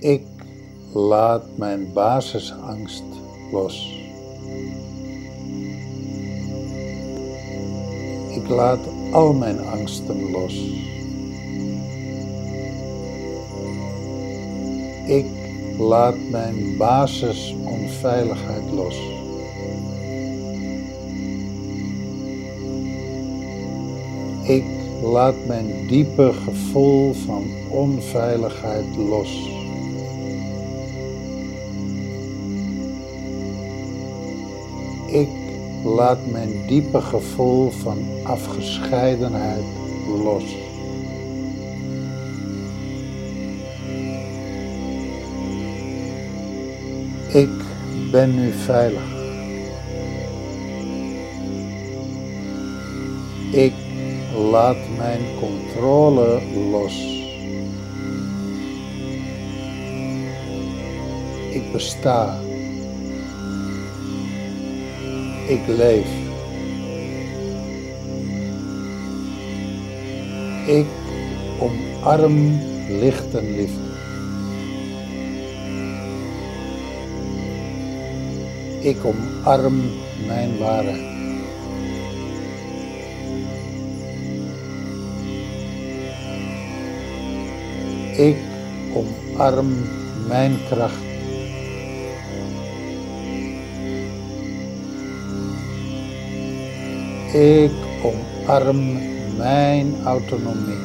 Ik laat mijn basisangst los. Ik laat al mijn angsten los. Ik laat mijn basisonveiligheid los. Ik laat mijn diepe gevoel van onveiligheid los. Laat mijn diepe gevoel van afgescheidenheid los. Ik ben nu veilig. Ik laat mijn controle los. Ik besta. Ik leef. Ik omarm licht en liefde. Ik omarm mijn waarheid. Ik omarm mijn kracht. Ik omarm mijn autonomie.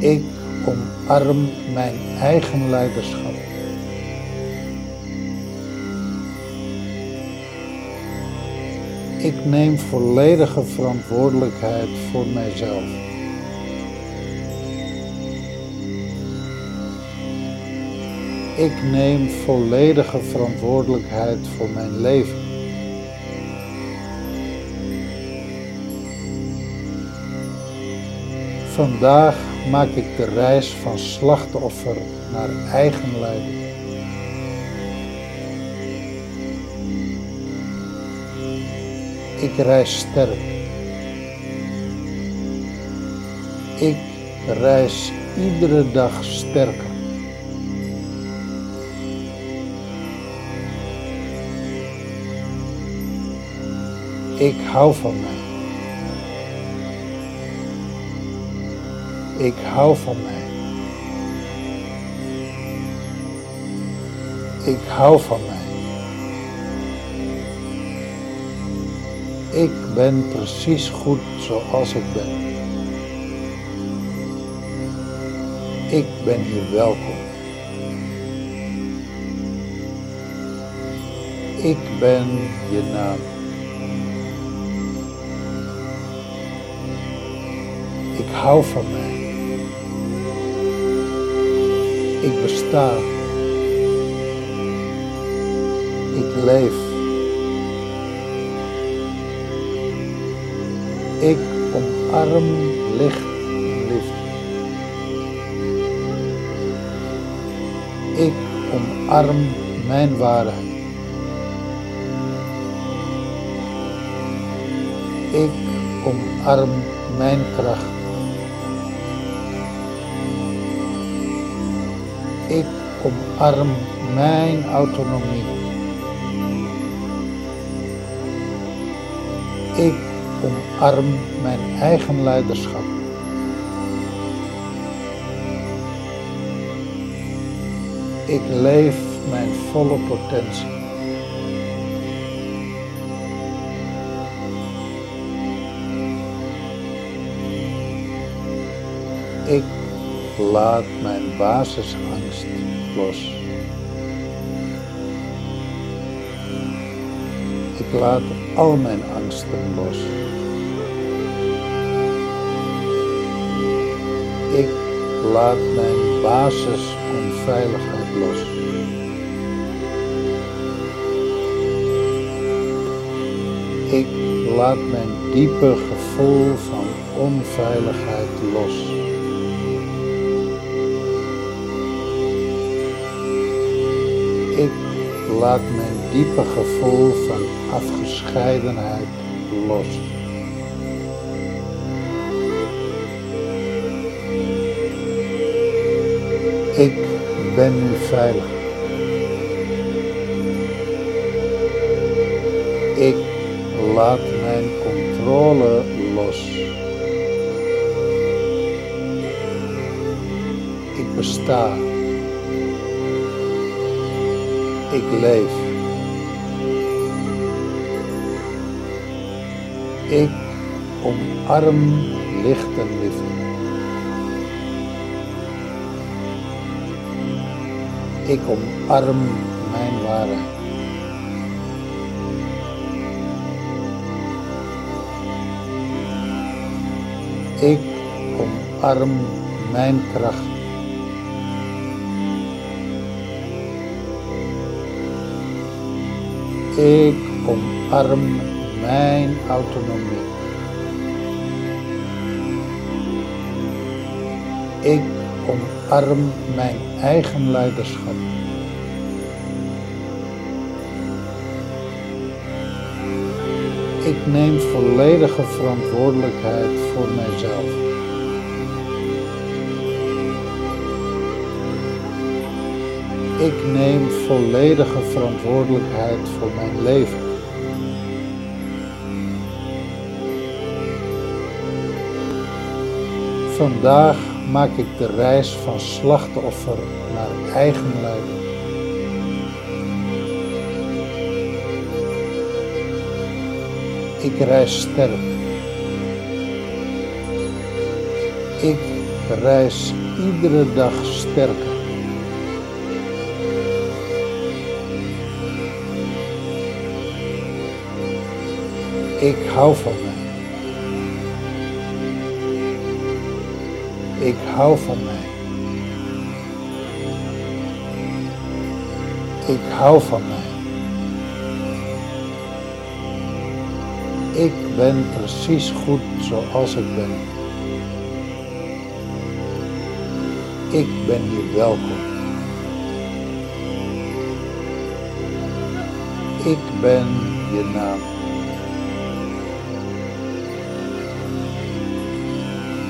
Ik omarm mijn eigen leiderschap. Ik neem volledige verantwoordelijkheid voor mijzelf. Ik neem volledige verantwoordelijkheid voor mijn leven. Vandaag maak ik de reis van slachtoffer naar eigen leiding. Ik reis sterk. Ik reis iedere dag sterker. Ik hou van mij. Ik hou van mij. Ik hou van mij. Ik ben precies goed zoals ik ben. Ik ben hier welkom. Ik ben je naam. Hou van mij. Ik besta. Ik leef. Ik omarm licht en. Ik omarm mijn waarheid. Ik omarm mijn kracht. Omarm mijn autonomie. Ik omarm mijn eigen leiderschap. Ik leef mijn volle potentie. Ik laat mijn basisangst los. Ik laat al mijn angsten los. Ik laat mijn basisonveiligheid los. Ik laat mijn diepe gevoel van onveiligheid los. Laat mijn diepe gevoel van afgescheidenheid los. Ik ben nu veilig. Ik laat mijn controle los. Ik besta. Ik leef. Ik omarm licht en liefde. Ik omarm mijn waarheid. Ik omarm mijn kracht. Ik omarm mijn autonomie. Ik omarm mijn eigen leiderschap. Ik neem volledige verantwoordelijkheid voor mijzelf. Ik neem volledige verantwoordelijkheid voor mijn leven. Vandaag maak ik de reis van slachtoffer naar eigen leider. Ik reis sterk. Ik reis iedere dag sterker. Ik hou van mij. Ik hou van mij. Ik hou van mij. Ik ben precies goed zoals ik ben. Ik ben hier welkom. Ik ben je naam.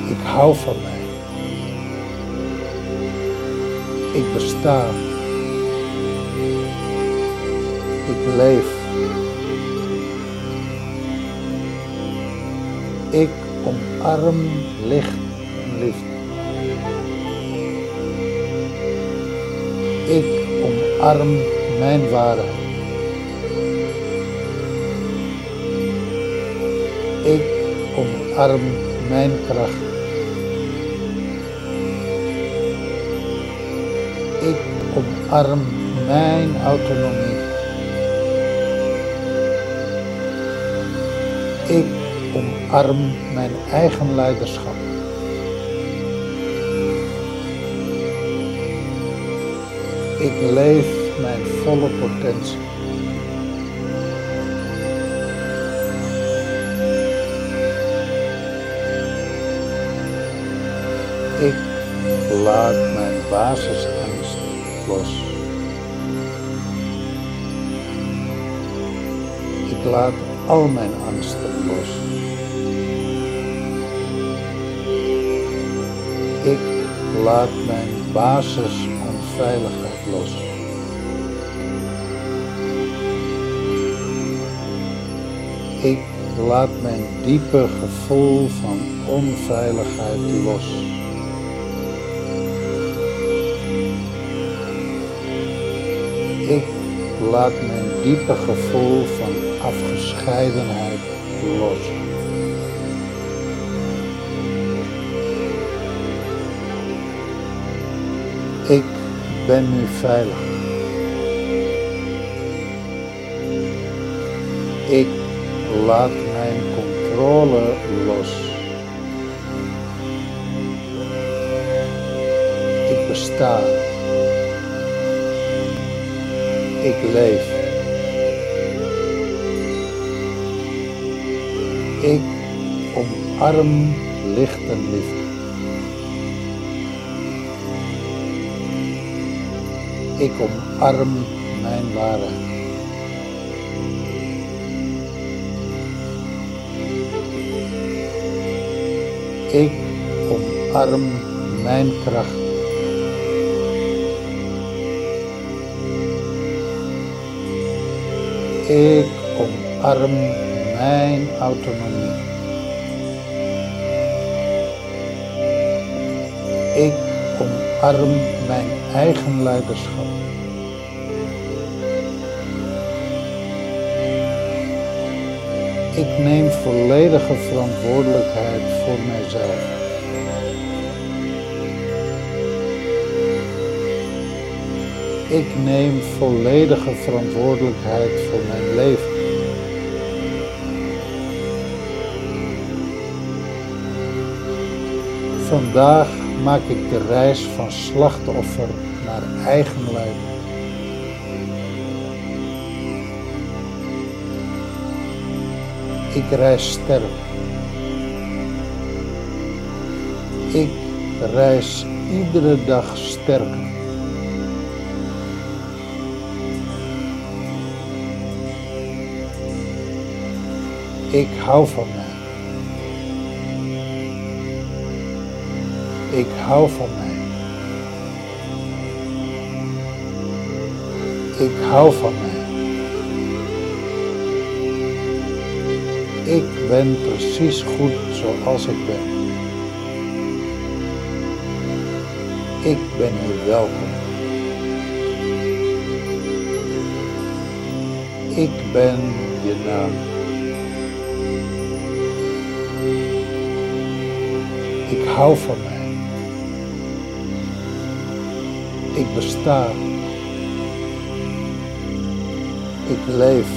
Ik hou van mij. Ik besta. Ik leef. Ik omarm licht en liefde. Ik omarm mijn waarheid. Ik omarm mijn kracht. Ik omarm mijn autonomie. Ik omarm mijn eigen leiderschap. Ik leef mijn volle potentie. Ik laat mijn basisangst los. Ik laat al mijn angsten los. Ik laat mijn basis onveiligheid los. Ik laat mijn diepe gevoel van onveiligheid los. Ik laat mijn diepe gevoel van afgescheidenheid los. Ik ben nu veilig. Ik laat mijn controle los. Ik besta. Ik leef. Ik omarm licht en liefde. Ik omarm mijn waarheid. Ik omarm mijn kracht. Ik omarm mijn autonomie. Ik omarm mijn eigen leiderschap. Ik neem volledige verantwoordelijkheid voor mijzelf. Ik neem volledige verantwoordelijkheid voor mijn leven. Vandaag maak ik de reis van slachtoffer naar eigen lijden. Ik reis sterk. Ik reis iedere dag sterker. Ik hou van mij. Ik hou van mij. Ik hou van mij. Ik ben precies goed zoals ik ben. Ik ben hier welkom. Ik ben je naam. Hou van mij. Ik besta. Ik leef.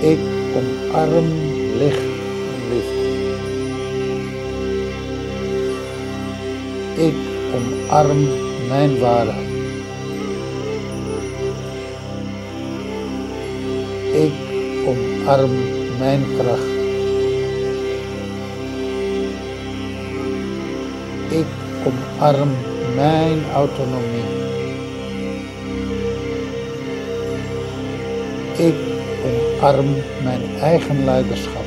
Ik omarm licht en liefde. Ik omarm mijn waarheid. Ik omarm mijn kracht. Ik omarm mijn autonomie. Ik omarm mijn eigen leiderschap.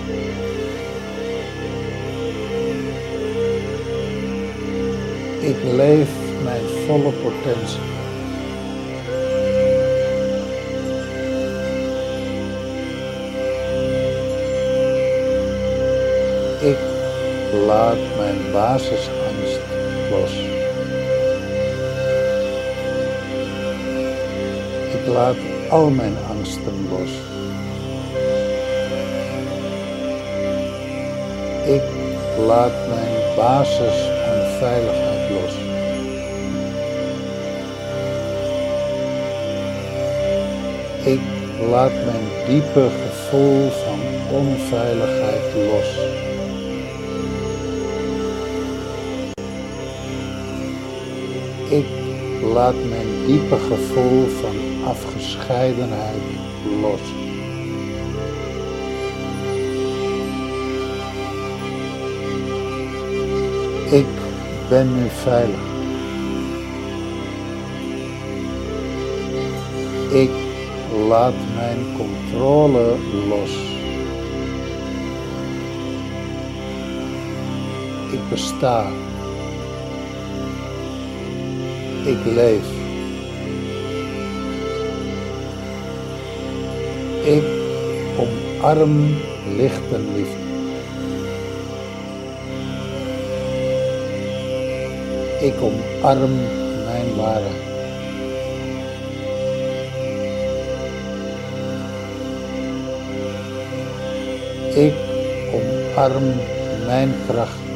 Ik leef mijn volle potentie. Ik laat mijn basisangst Ik laat al mijn angsten los. Ik laat mijn basis onveiligheid los. Ik laat mijn diepe gevoel van onveiligheid los. Ik laat mijn diepe gevoel van afgescheidenheid los. Ik ben nu veilig. Ik laat mijn controle los. Ik besta. Ik leef. Ik omarm licht en liefde. Ik omarm mijn waarheid. Ik omarm mijn kracht.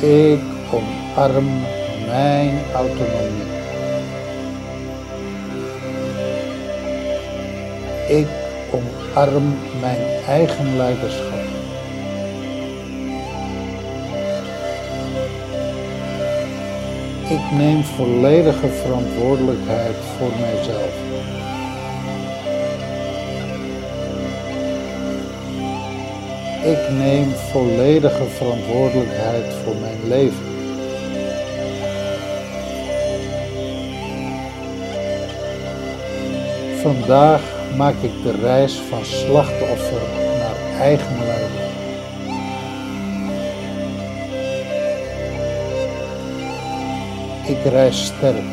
Ik omarm mijn autonomie. Ik omarm mijn eigen leiderschap. Ik neem volledige verantwoordelijkheid voor mijzelf. Ik neem volledige verantwoordelijkheid voor mijn leven. Vandaag maak ik de reis van slachtoffer naar eigen lijden. Ik reis sterk.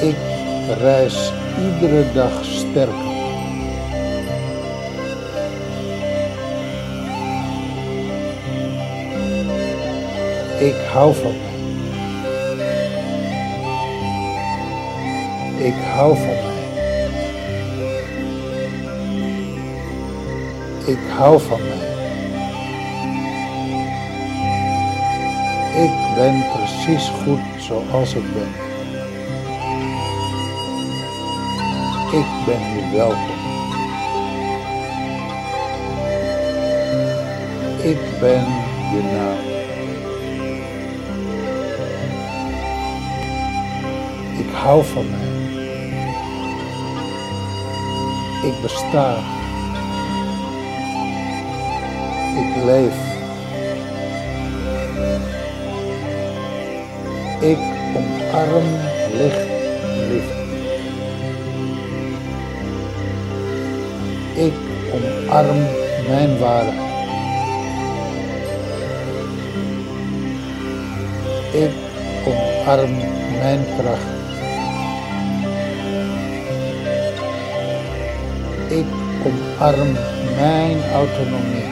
Ik reis iedere dag sterker. Ik hou van mij. Ik hou van mij. Ik hou van mij. Ik ben precies goed zoals ik ben. Ik ben hier welkom. Ik ben je naam. Hou van mij. Ik besta. Ik leef. Ik omarm licht en liefde. Ik omarm mijn waarheid. Ik omarm mijn kracht. Omarm mijn autonomie.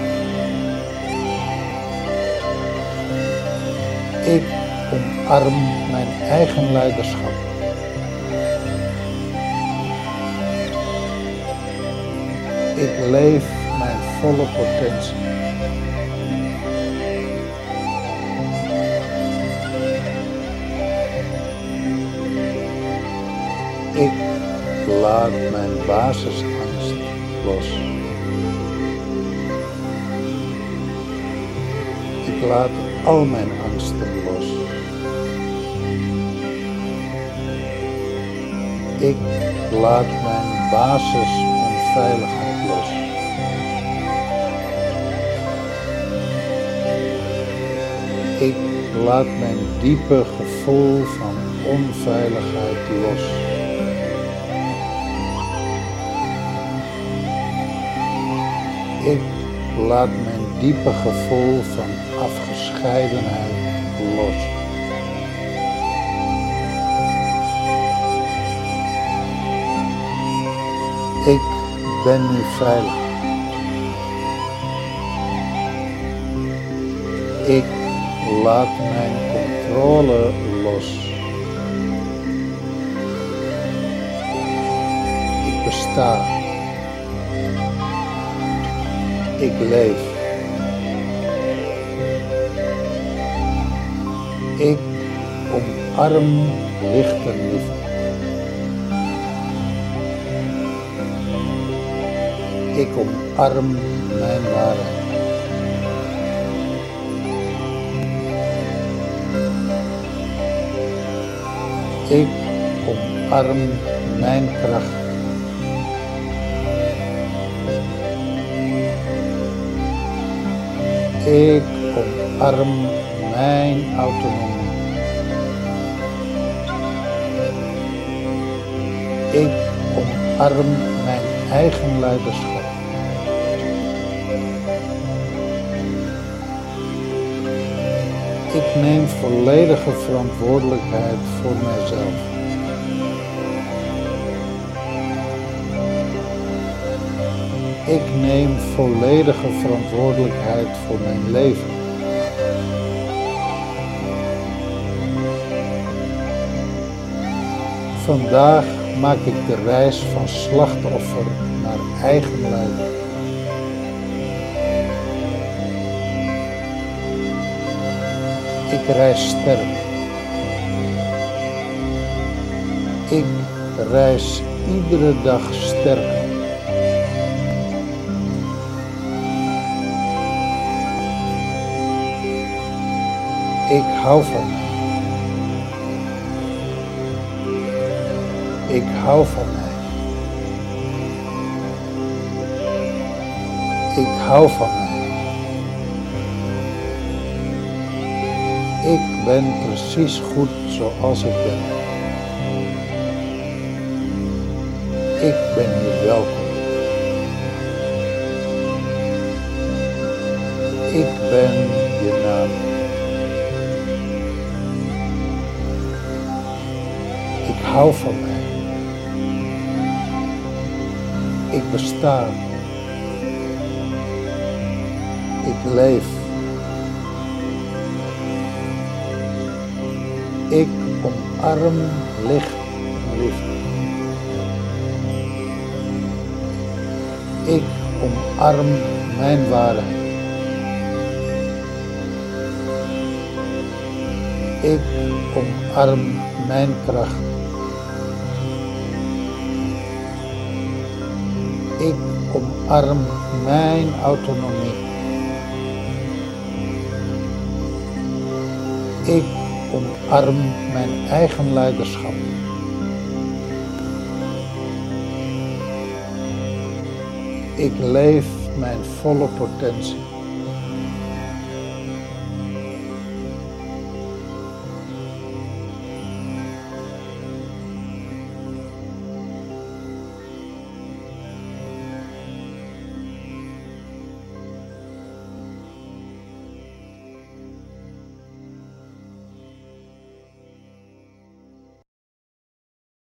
Ik omarm mijn eigen leiderschap. Ik leef mijn volle potentie. Ik laat mijn basisangst los. Laat al mijn angsten los. Ik laat mijn basisonveiligheid los. Ik laat mijn diepe gevoel van onveiligheid los. Ik laat mijn diepe gevoel van afgescheidenheid los. Ik ben nu veilig. Ik laat mijn controle los. Ik besta. Ik leef. Ik omarm licht en liefde. Ik omarm mijn waarheid. Ik omarm mijn kracht. Ik omarm mijn autonomie. Ik omarm mijn eigen leiderschap. Ik neem volledige verantwoordelijkheid voor mijzelf. Ik neem volledige verantwoordelijkheid voor mijn leven. Vandaag maak ik de reis van slachtoffer naar eigen lijden. Ik reis sterk. Ik reis iedere dag sterker. Ik hou van ik hou van mij. Ik hou van mij. Ik ben precies goed zoals ik ben. Ik ben hier welkom. Ik ben je naam. Ik hou van mij. Ik besta. Ik leef. Ik omarm licht liefde. Ik omarm mijn waarheid. Ik omarm mijn kracht. Omarm mijn autonomie. Ik omarm mijn eigen leiderschap. Ik leef mijn volle potentie.